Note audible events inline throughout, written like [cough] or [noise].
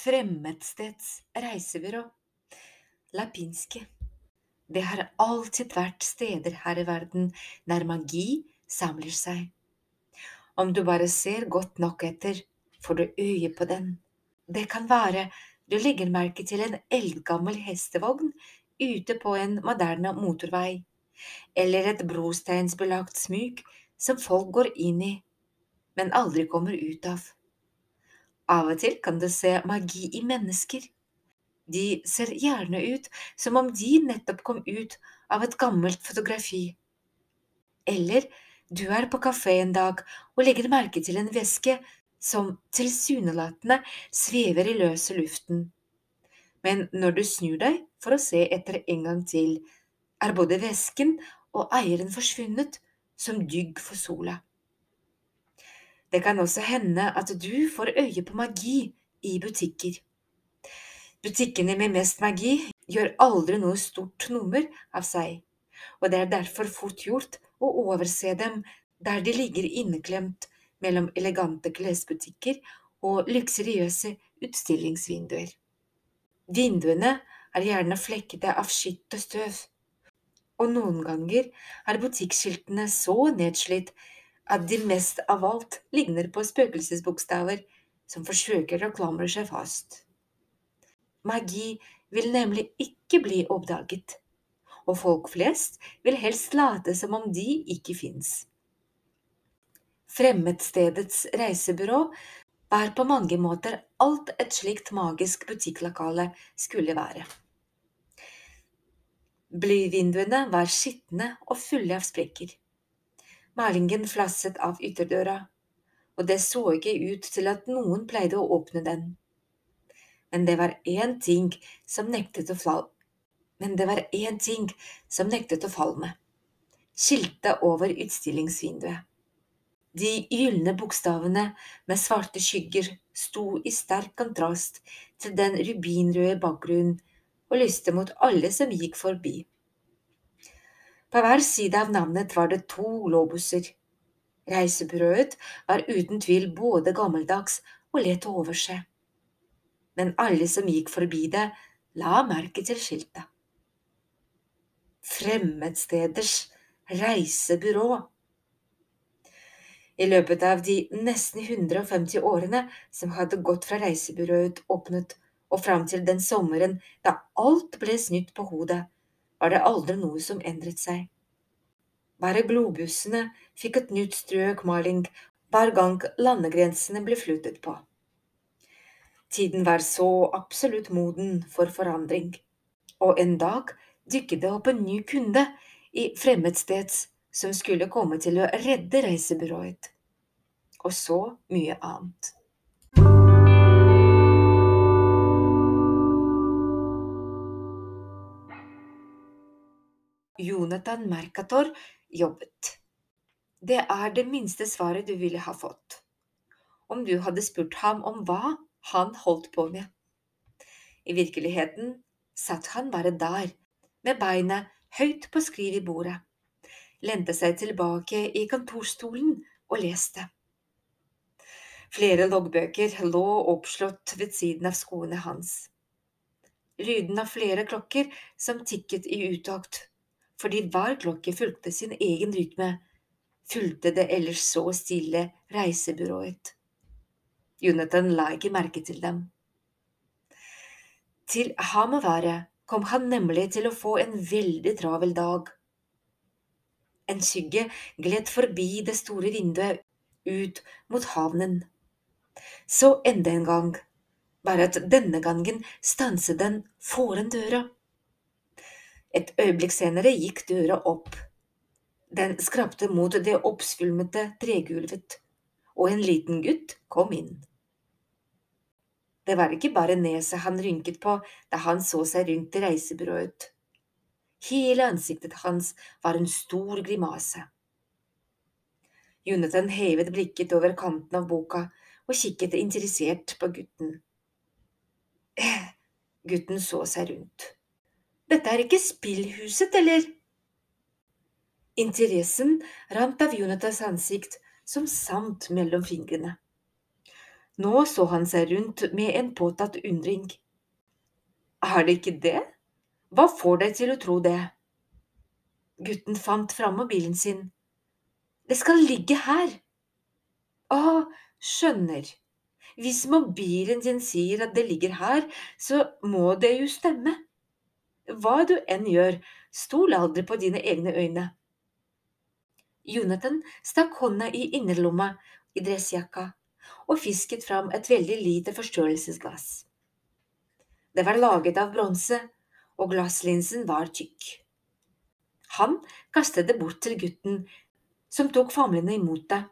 Fremmedsteds reisebyrå. Lapinski. Det har alltid vært steder her i verden der magi samler seg. Om du bare ser godt nok etter, får du øye på den. Det kan være du legger merke til en eldgammel hestevogn ute på en moderne motorvei, eller et brosteinsbelagt smug som folk går inn i, men aldri kommer ut av. Av og til kan du se magi i mennesker. De ser gjerne ut som om de nettopp kom ut av et gammelt fotografi. Eller du er på kafé en dag og legger merke til en væske som tilsynelatende svever i løse luften. Men når du snur deg for å se etter en gang til, er både væsken og eieren forsvunnet som dygg for sola. Det kan også hende at du får øye på magi i butikker. Butikkene med mest magi gjør aldri noe stort nummer av seg, og det er derfor fort gjort å overse dem der de ligger inneklemt mellom elegante klesbutikker og luksuriøse utstillingsvinduer. Vinduene er gjerne flekkede av skitt og støv, og noen ganger er butikkskiltene så nedslitt at de mest av alt ligner på spøkelsesbokstaver som forsøker å klamre seg fast. Magi vil nemlig ikke bli oppdaget, og folk flest vil helst late som om de ikke fins. Fremmedstedets reisebyrå var på mange måter alt et slikt magisk butikklokale skulle være. Blyvinduene var skitne og fulle av sprekker. Malingen flasset av ytterdøra, og det så ikke ut til at noen pleide å åpne den. Men det var én ting som nektet å falle. Men det var én ting som nektet å falme. Skiltet over utstillingsvinduet. De gylne bokstavene med svarte skygger sto i sterk kontrast til den rubinrøde bakgrunnen og lyste mot alle som gikk forbi. På hver side av navnet var det to globuser. Reisebyrået var uten tvil både gammeldags og lett å overse. Men alle som gikk forbi det, la merke til skiltet. Fremmedsteders reisebyrå. I løpet av de nesten 150 årene som hadde gått fra reisebyrået åpnet og fram til den sommeren da alt ble snytt på hodet, var det aldri noe som endret seg. Bare globussene fikk et nytt strøk maling hver gang landegrensene ble flyttet på. Tiden var så absolutt moden for forandring, og en dag dukket det opp en ny kunde i fremmedsteds som skulle komme til å redde reisebyrået. Og så mye annet. Jonathan Mercator jobbet. Det er det minste svaret du ville ha fått om du hadde spurt ham om hva han holdt på med. I virkeligheten satt han bare der, med beinet høyt på skrivebordet, lente seg tilbake i kontorstolen og leste. Flere loggbøker lå oppslått ved siden av skoene hans. Lyden av flere klokker som tikket i utakt, fordi hver klokke fulgte sin egen rytme, fulgte det ellers så stille reisebyrået. Jonathan la ikke merke til dem. Til ham å være kom han nemlig til å få en veldig travel dag. En skygge gled forbi det store vinduet ut mot havnen. Så enda en gang, bare at denne gangen stanset den foran døra. Et øyeblikk senere gikk døra opp. Den skrapte mot det oppsvulmete tregulvet, og en liten gutt kom inn. Det var ikke bare neset han rynket på da han så seg rundt i reisebyrået. Hele ansiktet hans var en stor grimase. Jonathan hevet blikket over kanten av boka og kikket interessert på gutten. [clears throat] Gutten så seg rundt. Dette er ikke spillhuset, eller? Interessen rant av Jonathans ansikt som sant mellom fingrene. Nå så han seg rundt med en påtatt undring. Er det ikke det? Hva får deg til å tro det? Gutten fant fram mobilen sin. Det skal ligge her. Å, skjønner. Hvis mobilen din sier at det ligger her, så må det jo stemme. Hva du enn gjør, stol aldri på dine egne øyne. Jonathan stakk hånda i innerlomma i dressjakka og fisket fram et veldig lite forstørrelsesglass. Det var laget av bronse, og glasslinsen var tykk. Han kastet det bort til gutten, som tok famlende imot det.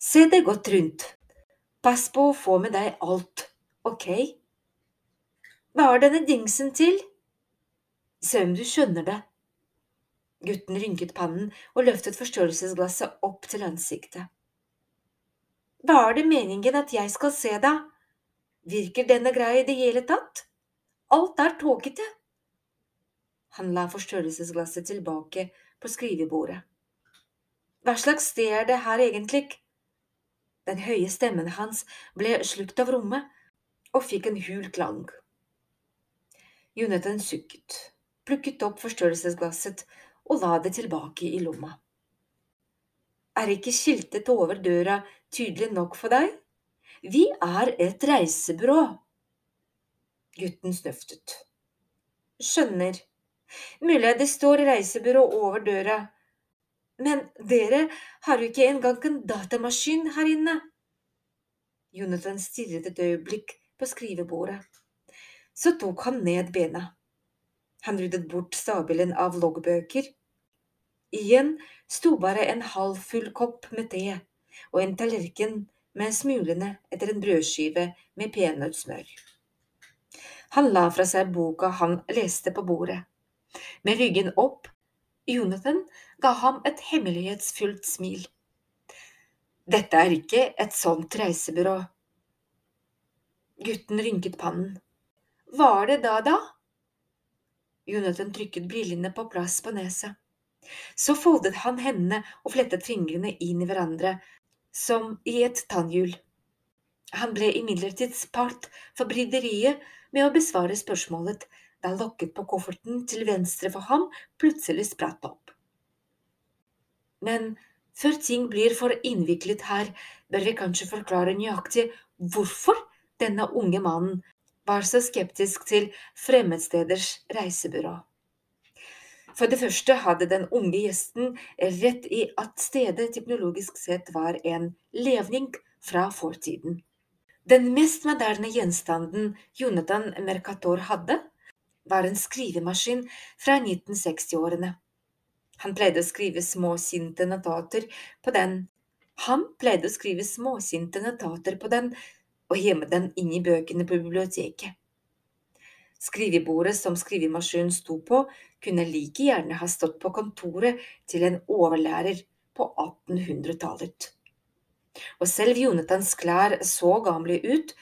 Se deg godt rundt. Pass på å få med deg alt, ok? Hva er denne dingsen til? Se om du skjønner det. Gutten rynket pannen og løftet forstørrelsesglasset opp til ansiktet. Hva er det meningen at jeg skal se, da? Virker denne greia i det hele tatt? Alt er tåkete. Han la forstørrelsesglasset tilbake på skrivebordet. Hva slags sted er det her egentlig? Den høye stemmen hans ble slukt av rommet og fikk en hul klang. Jonathan sukket, plukket opp forstørrelsesglasset og la det tilbake i lomma. Er ikke skiltet over døra tydelig nok for deg? Vi er et reisebyrå. Gutten snøftet. Skjønner. Mulig det står reisebyrå over døra, men dere har jo ikke engang en datamaskin her inne. Jonathan stirret et øyeblikk på skrivebordet. Så tok han ned bena. Han ryddet bort stabelen av loggbøker. Igjen sto bare en halvfull kopp med te og en tallerken med smulene etter en brødskive med peanøttsmør. Han la fra seg boka han leste på bordet. Med ryggen opp, Jonathan ga ham et hemmelighetsfullt smil. Dette er ikke et sånt reisebyrå. Gutten rynket pannen. Hva er det da, da? Jonathan trykket brillene på plass på neset. Så foldet han hendene og flettet fingrene inn i hverandre, som i et tannhjul. Han ble imidlertid spart for bryderiet med å besvare spørsmålet da lokket på kofferten til venstre for ham plutselig spratt opp. Men før ting blir for innviklet her, bør vi kanskje forklare nøyaktig hvorfor denne unge mannen var så skeptisk til fremmedsteders reisebyrå. For det første hadde den unge gjesten rett i at stedet teknologisk sett var en levning fra fortiden. Den mest moderne gjenstanden Jonathan Mercator hadde, var en skrivemaskin fra 1960-årene. Han pleide å skrive småsinte notater på den. Han pleide å skrive småsinte notater på den og gjemme den inn i bøkene på biblioteket. Skrivebordet som skrivemaskinen sto på, kunne like gjerne ha stått på kontoret til en overlærer på 1800-tallet. Og selv Jonathans klær så gamle ut,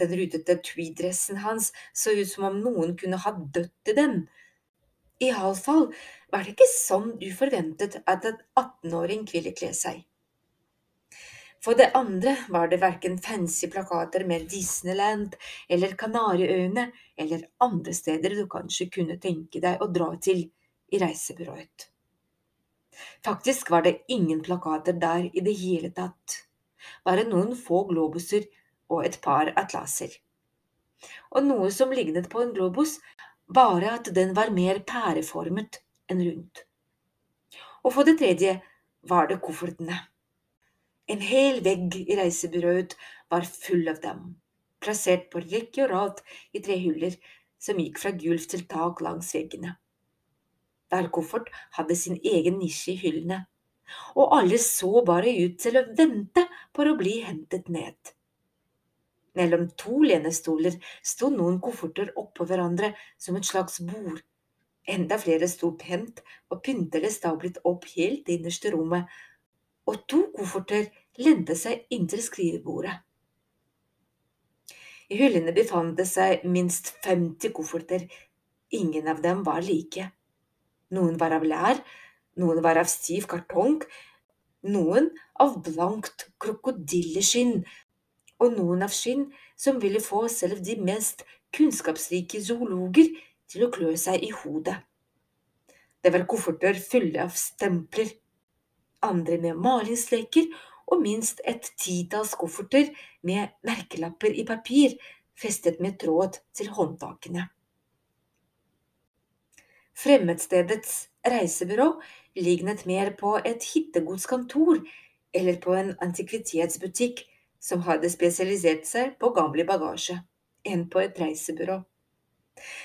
den rutete tweeddressen hans så ut som om noen kunne ha dødd i den. Iallfall var det ikke sånn du forventet at en 18-åring ville kle seg. For det andre var det verken fancy plakater med Disneyland eller Kanariøyene eller andre steder du kanskje kunne tenke deg å dra til i reisebyrået. Faktisk var det ingen plakater der i det hele tatt, bare noen få globuser og et par atlaser. Og noe som lignet på en globus, bare at den var mer pæreformet enn rundt. Og for det tredje var det koffertene. En hel vegg i reisebyrået var full av dem, plassert på rekke og rad i tre hyller som gikk fra gulv til tak langs veggene. Hver koffert hadde sin egen nisje i hyllene, og alle så bare ut til å vente på å bli hentet ned. Mellom to lenestoler sto noen kofferter oppå hverandre som et slags bord. Enda flere sto pent og pyntelig stablet opp helt innerst i rommet, og to kofferter lente seg inntil skrivebordet. I hyllene befant det seg minst 50 kofferter, ingen av dem var like. Noen var av lær, noen var av stiv kartong, noen av blankt krokodilleskinn, og noen av skinn som ville få selv de mest kunnskapsrike zoologer til å klø seg i hodet. Det var kofferter fulle av stempler, andre med malingsleker og minst et titalls kofferter med merkelapper i papir festet med tråd til håndtakene. Fremmedstedets reisebyrå lignet mer på et hittegodskontor eller på en antikvitetsbutikk som hadde spesialisert seg på gamle bagasje, enn på et reisebyrå.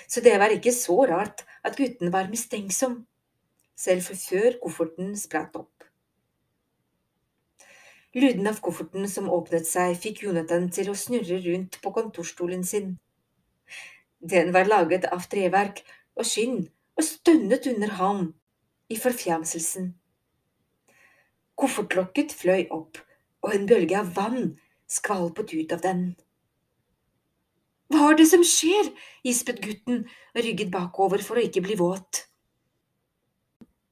Så det var ikke så rart at gutten var mistenksom, selv før kofferten spratt opp. Lyden av kofferten som åpnet seg, fikk Jonathan til å snurre rundt på kontorstolen sin. Den var laget av treverk og skinn og stønnet under ham i forfjamselsen. Koffertlokket fløy opp, og en bølge av vann skvalpet ut av den. Hva er det som skjer? gispet gutten og rygget bakover for å ikke bli våt.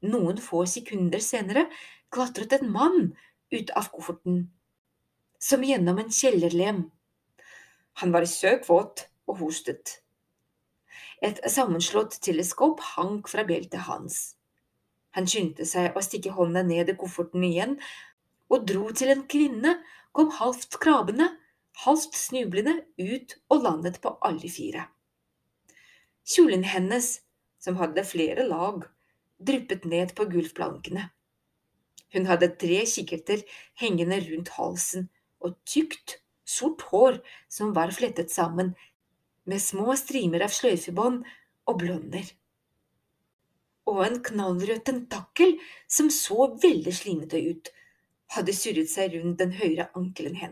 Noen få sekunder senere klatret en mann ut av kofferten, som gjennom en kjellerlem. Han var søkvåt og hostet. Et sammenslått teleskop hang fra beltet hans. Han skyndte seg å stikke hånda ned i kofferten igjen, og dro til en kvinne kom halvt krabende halvt snublende ut og landet på alle fire. Kjolen hennes, som hadde flere lag, dryppet ned på gulvplankene. Hun hadde tre kikkerter hengende rundt halsen og tykt, sort hår som var flettet sammen med små strimer av sløyfebånd og blonder. Og en knallrød tentakkel som så veldig slimete ut, hadde surret seg rundt den høyre ankelen hennes.